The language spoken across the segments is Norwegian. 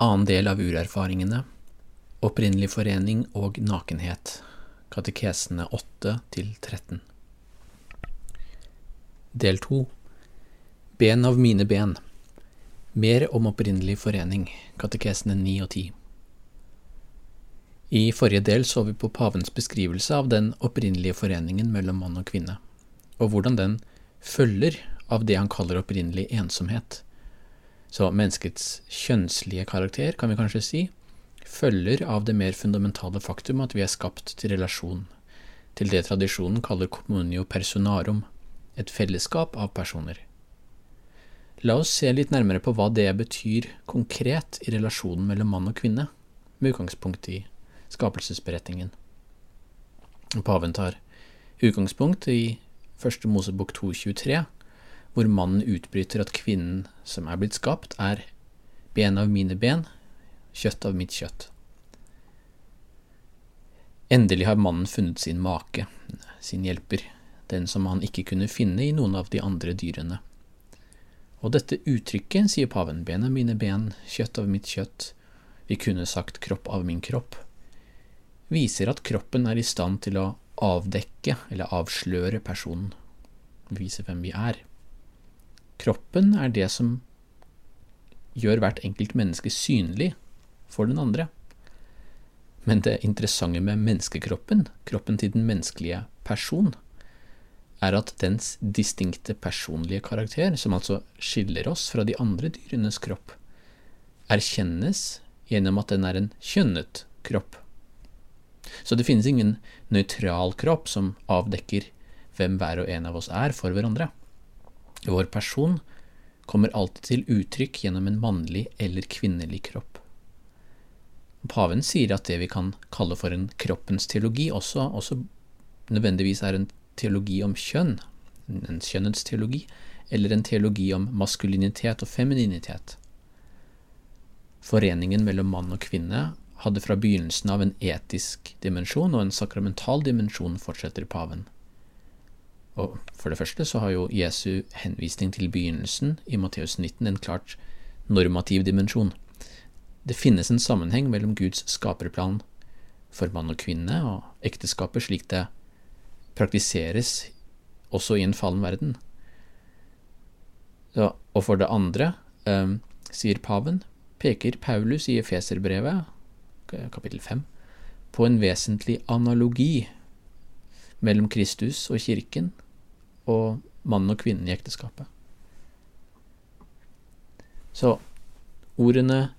Annen del av urerfaringene. Opprinnelig forening og nakenhet. Katekesene 8–13 Del 2 Ben av mine ben. Mer om opprinnelig forening. Katekesene 9 og 10 I forrige del så vi på pavens beskrivelse av den opprinnelige foreningen mellom mann og kvinne, og hvordan den følger av det han kaller opprinnelig ensomhet så menneskets kjønnslige karakter, kan vi kanskje si, følger av det mer fundamentale faktum at vi er skapt til relasjon, til det tradisjonen kaller communio personarum, et fellesskap av personer. La oss se litt nærmere på hva det betyr konkret i relasjonen mellom mann og kvinne, med utgangspunkt i skapelsesberetningen. Paven tar utgangspunkt i Første Mosebok 2.23, hvor mannen utbryter at kvinnen som er blitt skapt, er ben av mine ben, kjøtt av mitt kjøtt. Endelig har mannen funnet sin make, sin hjelper, den som han ikke kunne finne i noen av de andre dyrene. Og dette uttrykket, sier paven, ben av mine ben, kjøtt av mitt kjøtt, vi kunne sagt kropp av min kropp, viser at kroppen er i stand til å avdekke eller avsløre personen, vise hvem vi er. Kroppen er det som gjør hvert enkelt menneske synlig for den andre. Men det interessante med menneskekroppen, kroppen til den menneskelige person, er at dens distinkte personlige karakter, som altså skiller oss fra de andre dyrenes kropp, erkjennes gjennom at den er en kjønnet kropp. Så det finnes ingen nøytral kropp som avdekker hvem hver og en av oss er for hverandre. Vår person kommer alltid til uttrykk gjennom en mannlig eller kvinnelig kropp. Paven sier at det vi kan kalle for en kroppens teologi, også, også nødvendigvis er en teologi om kjønn, en kjønnets teologi, eller en teologi om maskulinitet og femininitet. Foreningen mellom mann og kvinne hadde fra begynnelsen av en etisk dimensjon og en sakramental dimensjon, fortsetter paven. Og For det første så har jo Jesu henvisning til begynnelsen i Matteus 19 en klart normativ dimensjon. Det finnes en sammenheng mellom Guds skaperplan for mann og kvinne og ekteskapet slik det praktiseres også i en fallen verden. Ja, og for det andre, eh, sier paven, peker Paulus i Efeserbrevet, kapittel 5, på en vesentlig analogi mellom Kristus og kirken og mannen og kvinnen i ekteskapet. Så ordene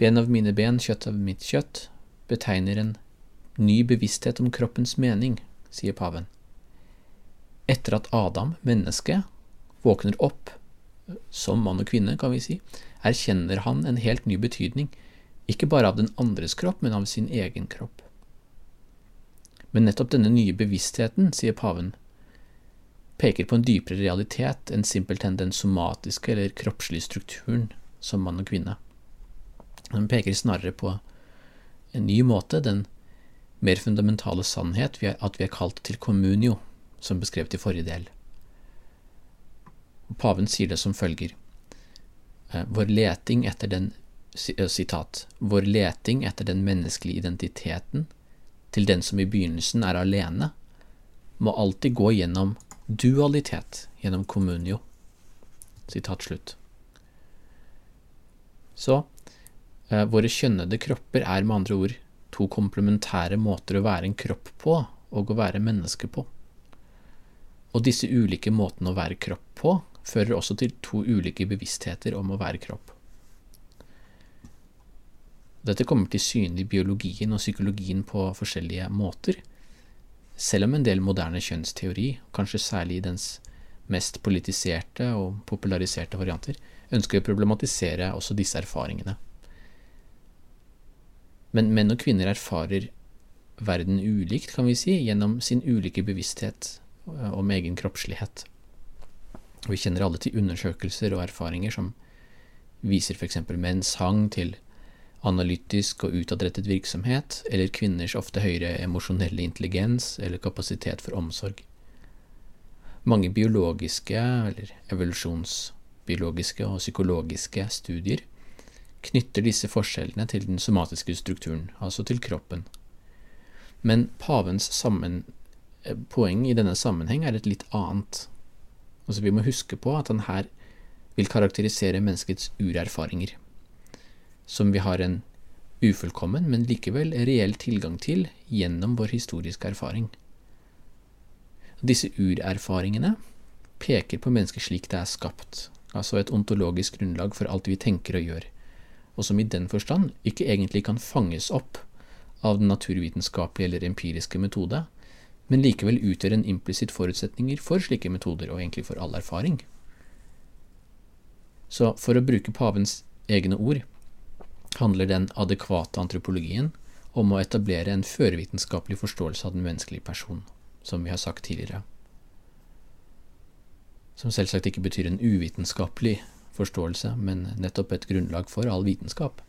ben av mine ben, kjøtt av mitt kjøtt betegner en ny bevissthet om kroppens mening, sier paven. Etter at Adam, mennesket, våkner opp som mann og kvinne, kan vi si, erkjenner han en helt ny betydning, ikke bare av den andres kropp, men av sin egen kropp. Men nettopp denne nye bevisstheten, sier paven, peker på en dypere realitet enn simpelthen den somatiske eller kroppslige strukturen som mann og kvinne. Den peker snarere på en ny måte, den mer fundamentale sannhet at vi er kalt til communio, som beskrevet i forrige del. Paven sier det som følger eh, Vår leting etter den eh, sitat, Vår leting etter den menneskelige identiteten til den som i begynnelsen er alene, må alltid gå gjennom dualitet gjennom kommunio. Sitat slutt. Så eh, våre kjønnede kropper er med andre ord to komplementære måter å være en kropp på og å være menneske på. Og disse ulike måtene å være kropp på fører også til to ulike bevisstheter om å være kropp. Dette kommer til syne i biologien og psykologien på forskjellige måter, selv om en del moderne kjønnsteori, kanskje særlig i dens mest politiserte og populariserte varianter, ønsker å problematisere også disse erfaringene. Men menn og kvinner erfarer verden ulikt, kan vi si, gjennom sin ulike bevissthet eh, om egen kroppslighet. Vi kjenner alle til undersøkelser og erfaringer som viser f.eks. menns hang til analytisk og utadrettet virksomhet, eller kvinners ofte høyere emosjonelle intelligens eller kapasitet for omsorg. Mange biologiske, eller evolusjonsbiologiske og psykologiske studier knytter disse forskjellene til den somatiske strukturen, altså til kroppen. Men pavens sammen, poeng i denne sammenheng er et litt annet. Altså Vi må huske på at han her vil karakterisere menneskets urerfaringer, som vi har en ufullkommen, men likevel reell tilgang til gjennom vår historiske erfaring. Disse urerfaringene peker på mennesket slik det er skapt, altså et ontologisk grunnlag for alt vi tenker og gjør, og som i den forstand ikke egentlig kan fanges opp av den naturvitenskapelige eller empiriske metode, men likevel utgjør en implisitt forutsetninger for slike metoder, og egentlig for all erfaring. Så for å bruke pavens egne ord handler den adekvate antropologien om å etablere en førvitenskapelig forståelse av den menneskelige person, som vi har sagt tidligere. Som selvsagt ikke betyr en uvitenskapelig forståelse, men nettopp et grunnlag for all vitenskap.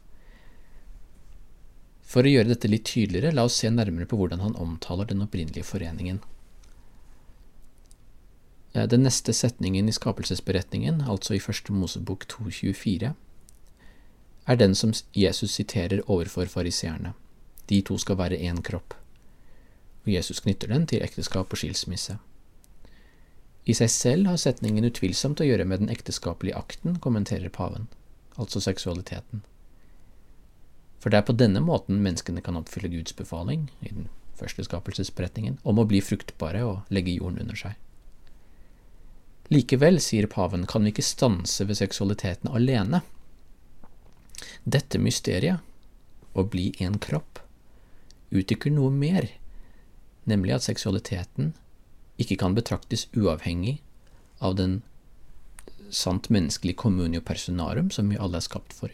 For å gjøre dette litt tydeligere, la oss se nærmere på hvordan han omtaler den opprinnelige foreningen. Eh, den neste setningen i skapelsesberetningen, altså i første Mosebok 2.24, er den som Jesus siterer overfor fariseerne. De to skal være én kropp. Og Jesus knytter den til ekteskap og skilsmisse. I seg selv har setningen utvilsomt å gjøre med den ekteskapelige akten, kommenterer paven, altså seksualiteten. For det er på denne måten menneskene kan oppfylle Guds befaling i den første skapelsesberetningen om å bli fruktbare og legge jorden under seg. Likevel, sier paven, kan vi ikke stanse ved seksualiteten alene. Dette mysteriet, å bli en kropp, uttrykker noe mer, nemlig at seksualiteten ikke kan betraktes uavhengig av den sant menneskelige communio personarum som vi alle er skapt for.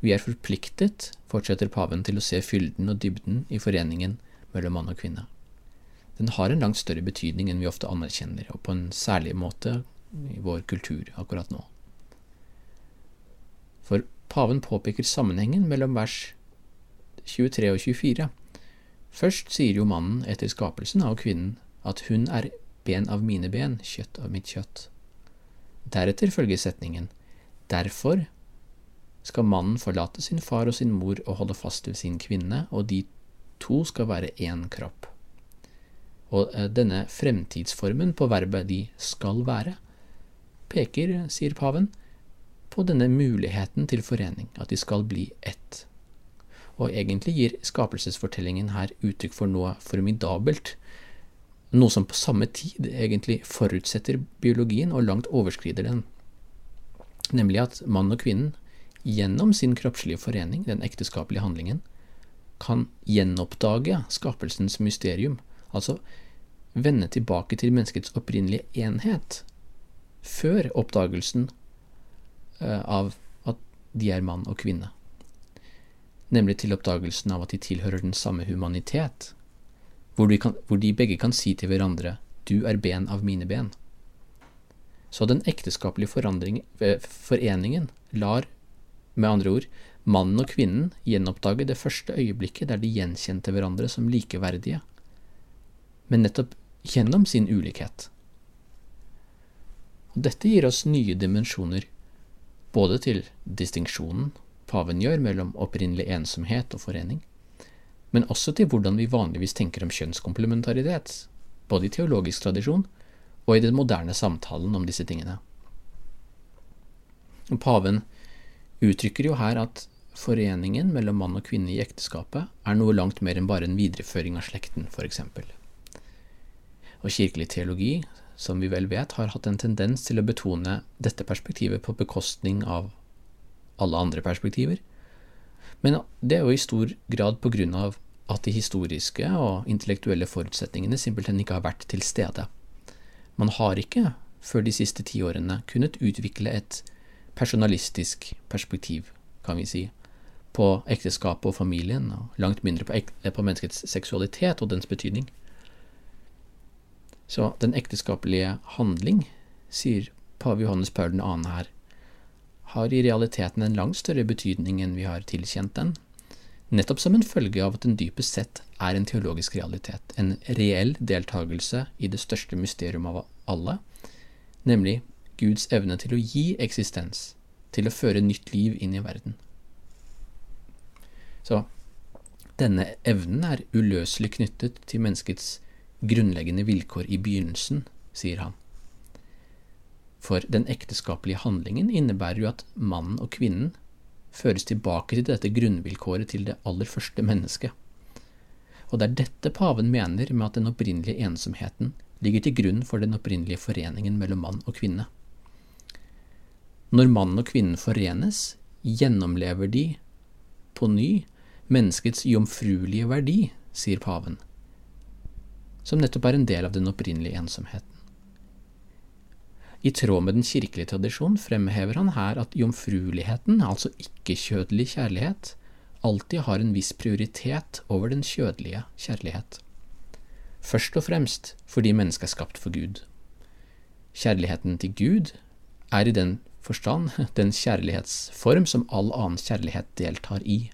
Vi er forpliktet, fortsetter paven, til å se fylden og dybden i foreningen mellom mann og kvinne. Den har en langt større betydning enn vi ofte anerkjenner, og på en særlig måte i vår kultur akkurat nå. For paven påpeker sammenhengen mellom vers 23 og 24. Først sier jo mannen etter skapelsen av kvinnen at hun er ben av mine ben, kjøtt av mitt kjøtt. Deretter følger setningen Derfor skal mannen forlate sin far og sin mor og holde fast ved sin kvinne, og de to skal være én kropp. Og eh, denne fremtidsformen på verbet de skal være, peker, sier paven, på denne muligheten til forening, at de skal bli ett. Og egentlig gir skapelsesfortellingen her uttrykk for noe formidabelt, noe som på samme tid egentlig forutsetter biologien og langt overskrider den, nemlig at mann og kvinnen gjennom sin kroppslige forening, den ekteskapelige handlingen, kan gjenoppdage skapelsens mysterium, altså vende tilbake til menneskets opprinnelige enhet, før oppdagelsen av at de er mann og kvinne, nemlig til oppdagelsen av at de tilhører den samme humanitet, hvor de, kan, hvor de begge kan si til hverandre du er ben av mine ben. Så den ekteskapelige eh, foreningen lar med andre ord, mannen og kvinnen gjenoppdage det første øyeblikket der de gjenkjente hverandre som likeverdige, men nettopp gjennom sin ulikhet. Og dette gir oss nye dimensjoner, både til distinksjonen paven gjør mellom opprinnelig ensomhet og forening, men også til hvordan vi vanligvis tenker om kjønnskomplementaritet, både i teologisk tradisjon og i den moderne samtalen om disse tingene. Paven uttrykker jo her at foreningen mellom mann og kvinne i ekteskapet er noe langt mer enn bare en videreføring av slekten, f.eks. Og kirkelig teologi, som vi vel vet, har hatt en tendens til å betone dette perspektivet på bekostning av alle andre perspektiver. Men det er jo i stor grad på grunn av at de historiske og intellektuelle forutsetningene simpelthen ikke har vært til stede. Man har ikke, før de siste tiårene, kunnet utvikle et personalistisk perspektiv, kan vi si, på ekteskapet og familien, og langt mindre på, på menneskets seksualitet og dens betydning. Så den ekteskapelige handling, sier pave Johannes Paul 2. her, har i realiteten en langt større betydning enn vi har tilkjent den, nettopp som en følge av at den dypest sett er en teologisk realitet, en reell deltakelse i det største mysterium av alle, nemlig Guds evne til å gi eksistens, til å føre nytt liv inn i verden. Så denne evnen er uløselig knyttet til menneskets grunnleggende vilkår i begynnelsen, sier han. For den ekteskapelige handlingen innebærer jo at mannen og kvinnen føres tilbake til dette grunnvilkåret til det aller første mennesket. Og det er dette paven mener med at den opprinnelige ensomheten ligger til grunn for den opprinnelige foreningen mellom mann og kvinne. Når mannen og kvinnen forenes, gjennomlever de på ny menneskets jomfruelige verdi, sier paven, som nettopp er en del av den opprinnelige ensomheten. I tråd med den kirkelige tradisjon fremhever han her at jomfrueligheten, altså ikke-kjødelig kjærlighet, alltid har en viss prioritet over den kjødelige kjærlighet. Først og fremst fordi mennesket er skapt for Gud. Kjærligheten til Gud er i den forstand den kjærlighetsform som all annen kjærlighet deltar i.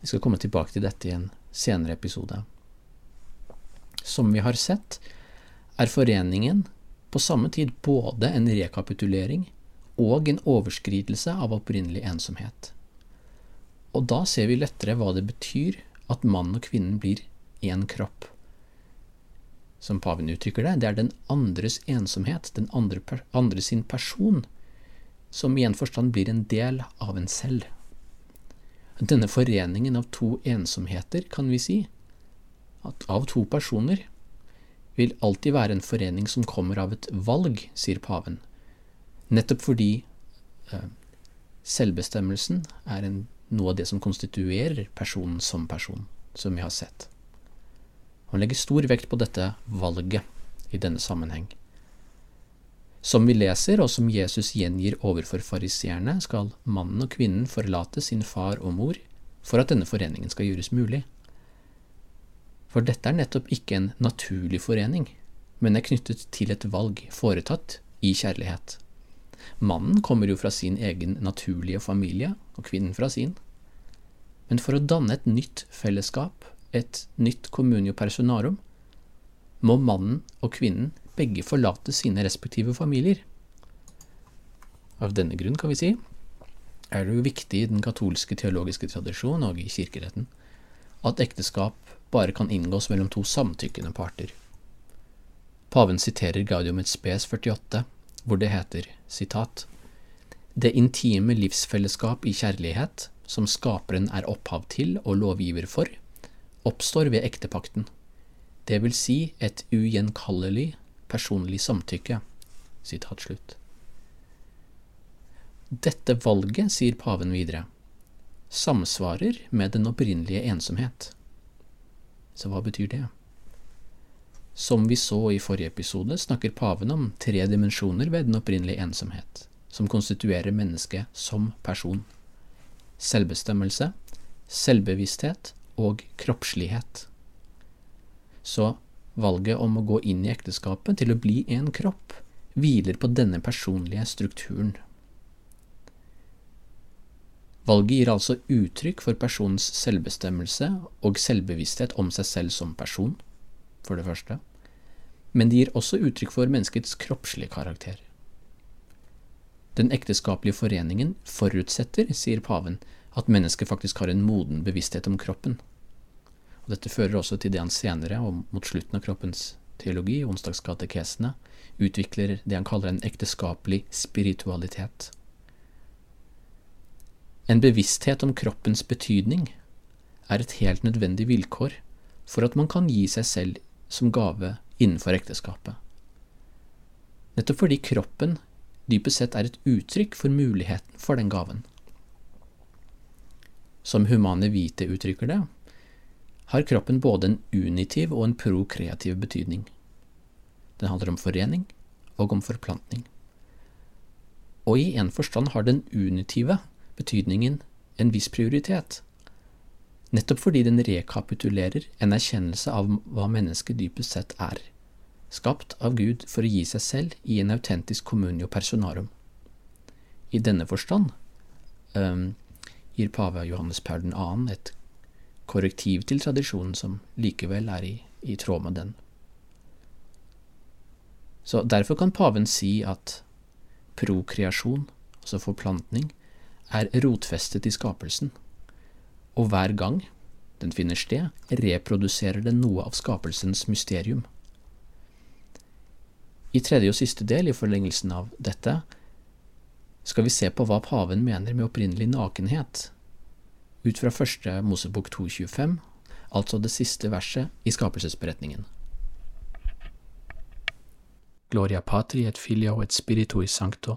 Vi skal komme tilbake til dette i en senere episode. Som vi har sett, er foreningen på samme tid både en rekapitulering og en overskridelse av opprinnelig ensomhet. Og da ser vi lettere hva det betyr at mann og kvinnen blir én kropp. Som paven uttrykker det, det er den andres ensomhet, den andre, andre sin person, som i en forstand blir en del av en selv. Denne foreningen av to ensomheter, kan vi si, at av to personer, vil alltid være en forening som kommer av et valg, sier paven, nettopp fordi eh, selvbestemmelsen er en, noe av det som konstituerer personen som person, som vi har sett. Han legger stor vekt på dette valget i denne sammenheng. Som vi leser, og som Jesus gjengir overfor fariseerne, skal mannen og kvinnen forlate sin far og mor for at denne foreningen skal gjøres mulig. For dette er nettopp ikke en naturlig forening, men er knyttet til et valg foretatt i kjærlighet. Mannen kommer jo fra sin egen naturlige familie, og kvinnen fra sin. Men for å danne et nytt fellesskap, et nytt communio personarum, må mannen og kvinnen begge forlate sine respektive familier. Av denne grunn, kan vi si, er det jo viktig i den katolske teologiske tradisjon og i kirkeretten at ekteskap bare kan inngås mellom to samtykkende parter. Paven siterer Gaudium et spes 48, hvor det heter sitat, Det intime livsfellesskap i kjærlighet, som skaperen er opphav til og lovgiver for, oppstår ved ektepakten, det vil si et ugjenkallelig personlig samtykke. Sitat slutt. Dette valget, sier paven videre, samsvarer med den opprinnelige ensomhet. Så hva betyr det? Som vi så i forrige episode, snakker paven om tre dimensjoner ved den opprinnelige ensomhet, som konstituerer mennesket som person. Selvbestemmelse, selvbevissthet og kroppslighet. Så valget om å gå inn i ekteskapet til å bli en kropp hviler på denne personlige strukturen. Valget gir altså uttrykk for personens selvbestemmelse og selvbevissthet om seg selv som person, for det første, men det gir også uttrykk for menneskets kroppslige karakter. Den ekteskapelige foreningen forutsetter, sier paven, at mennesket faktisk har en moden bevissthet om kroppen. Og dette fører også til det han senere, og mot slutten av kroppens teologi, onsdagskatekesene, utvikler det han kaller en ekteskapelig spiritualitet. En bevissthet om kroppens betydning er et helt nødvendig vilkår for at man kan gi seg selv som gave innenfor ekteskapet. Nettopp fordi kroppen dypest sett er et uttrykk for muligheten for den gaven. Som Humane Vite uttrykker det, har kroppen både en unitiv og en prokreativ betydning. Den handler om forening og om forplantning. Og i en forstand har den unitive betydningen en viss prioritet, nettopp fordi den rekapitulerer en erkjennelse av hva mennesket dypest sett er, skapt av Gud for å gi seg selv i en autentisk communio personarum. I denne forstand um, gir pave Johannes Paul 2. et korrektiv til tradisjonen som likevel er i, i tråd med den. Så derfor kan paven si at prokreasjon, altså forplantning, er rotfestet i skapelsen, og hver gang den finner sted, reproduserer den noe av skapelsens mysterium. I tredje og siste del, i forlengelsen av dette, skal vi se på hva paven mener med opprinnelig nakenhet, ut fra første Mosebok 2.25, altså det siste verset i skapelsesberetningen. Gloria patri et filio et spiritui sancto,